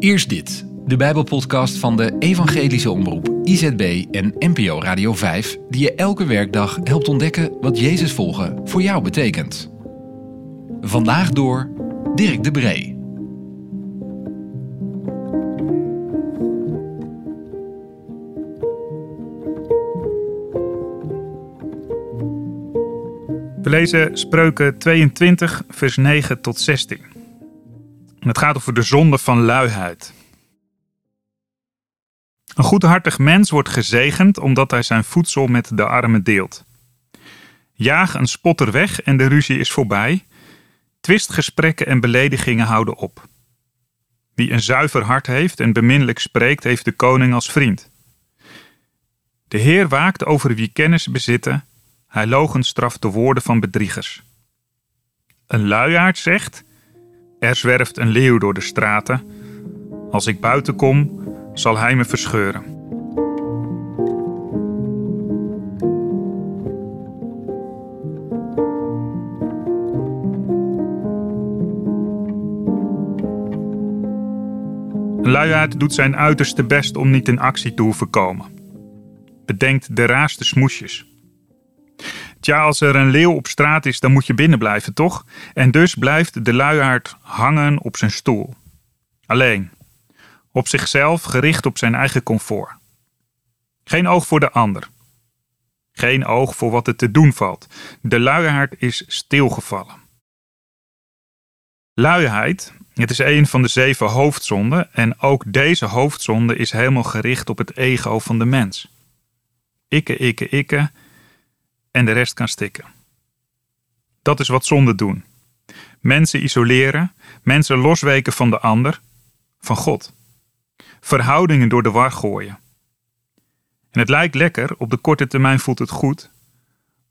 Eerst dit, de Bijbelpodcast van de Evangelische Omroep IZB en NPO Radio 5, die je elke werkdag helpt ontdekken wat Jezus volgen voor jou betekent. Vandaag door Dirk de Bree. We lezen Spreuken 22, vers 9 tot 16. Het gaat over de zonde van luiheid. Een goedhartig mens wordt gezegend omdat hij zijn voedsel met de armen deelt. Jaag een spotter weg en de ruzie is voorbij. Twistgesprekken en beledigingen houden op. Wie een zuiver hart heeft en beminnelijk spreekt, heeft de koning als vriend. De Heer waakt over wie kennis bezitten, hij logenstraft de woorden van bedriegers. Een luiaard zegt: Er zwerft een leeuw door de straten. Als ik buiten kom, zal hij me verscheuren. Een luiaard doet zijn uiterste best om niet in actie te hoeven komen. Bedenkt de raarste smoesjes. Tja, als er een leeuw op straat is, dan moet je binnen blijven, toch? En dus blijft de luiaard hangen op zijn stoel. Alleen. Op zichzelf, gericht op zijn eigen comfort. Geen oog voor de ander. Geen oog voor wat er te doen valt. De luiaard is stilgevallen. Luiheid, het is een van de zeven hoofdzonden en ook deze hoofdzonde is helemaal gericht op het ego van de mens. Ikke, ikke, ikke en de rest kan stikken. Dat is wat zonden doen. Mensen isoleren, mensen losweken van de ander, van God. Verhoudingen door de war gooien. En het lijkt lekker, op de korte termijn voelt het goed,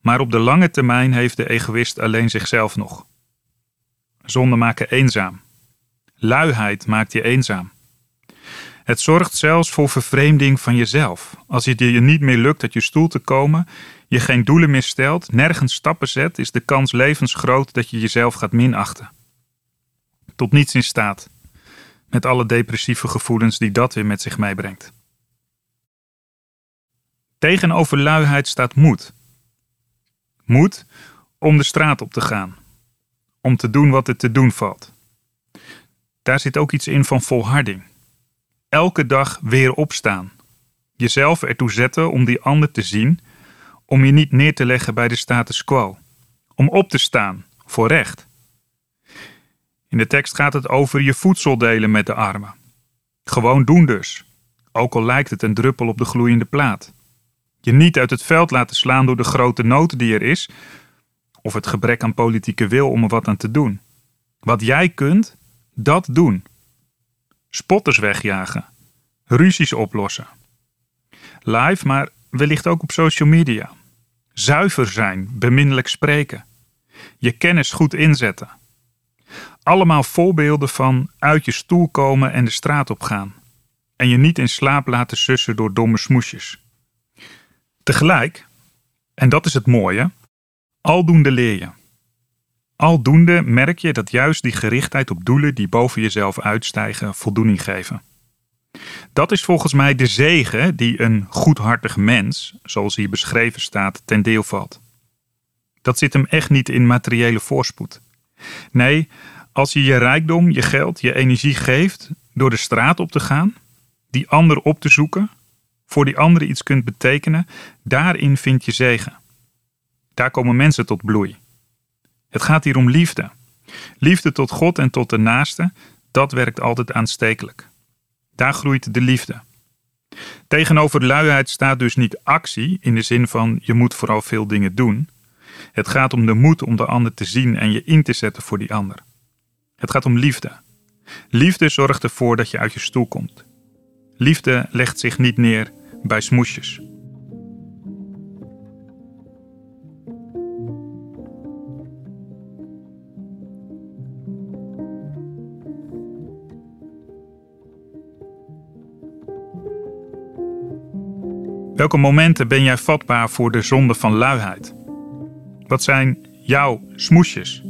maar op de lange termijn heeft de egoïst alleen zichzelf nog. Zonden maken eenzaam. Luiheid maakt je eenzaam. Het zorgt zelfs voor vervreemding van jezelf. Als het je niet meer lukt uit je stoel te komen, je geen doelen meer stelt, nergens stappen zet, is de kans levensgroot dat je jezelf gaat minachten. Tot niets in staat, met alle depressieve gevoelens die dat weer met zich meebrengt. Tegenover luiheid staat moed. Moed om de straat op te gaan, om te doen wat er te doen valt. Daar zit ook iets in van volharding. Elke dag weer opstaan. Jezelf ertoe zetten om die ander te zien om je niet neer te leggen bij de status quo. Om op te staan voor recht. In de tekst gaat het over je voedsel delen met de armen. Gewoon doen dus, ook al lijkt het een druppel op de gloeiende plaat. Je niet uit het veld laten slaan door de grote nood die er is, of het gebrek aan politieke wil om er wat aan te doen. Wat jij kunt, dat doen. Spotters wegjagen, ruzies oplossen. Live, maar wellicht ook op social media. Zuiver zijn, beminnelijk spreken. Je kennis goed inzetten. Allemaal voorbeelden van uit je stoel komen en de straat op gaan. En je niet in slaap laten sussen door domme smoesjes. Tegelijk, en dat is het mooie, aldoende leer je. Aldoende merk je dat juist die gerichtheid op doelen die boven jezelf uitstijgen voldoening geven. Dat is volgens mij de zegen die een goedhartig mens, zoals hier beschreven staat, ten deel valt. Dat zit hem echt niet in materiële voorspoed. Nee, als je je rijkdom, je geld, je energie geeft door de straat op te gaan, die ander op te zoeken, voor die andere iets kunt betekenen, daarin vind je zegen. Daar komen mensen tot bloei. Het gaat hier om liefde. Liefde tot God en tot de naaste, dat werkt altijd aanstekelijk. Daar groeit de liefde. Tegenover luiheid staat dus niet actie in de zin van je moet vooral veel dingen doen. Het gaat om de moed om de ander te zien en je in te zetten voor die ander. Het gaat om liefde. Liefde zorgt ervoor dat je uit je stoel komt. Liefde legt zich niet neer bij smoesjes. Welke momenten ben jij vatbaar voor de zonde van luiheid? Wat zijn jouw smoesjes?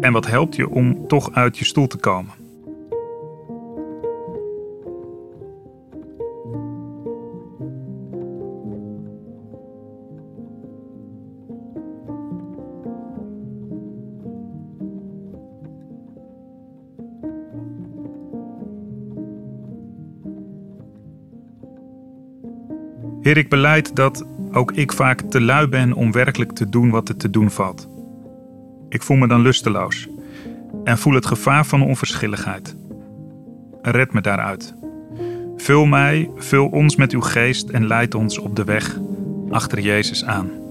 En wat helpt je om toch uit je stoel te komen? Heer, ik beleid dat ook ik vaak te lui ben om werkelijk te doen wat er te doen valt. Ik voel me dan lusteloos en voel het gevaar van onverschilligheid. Red me daaruit. Vul mij, vul ons met uw geest en leid ons op de weg achter Jezus aan.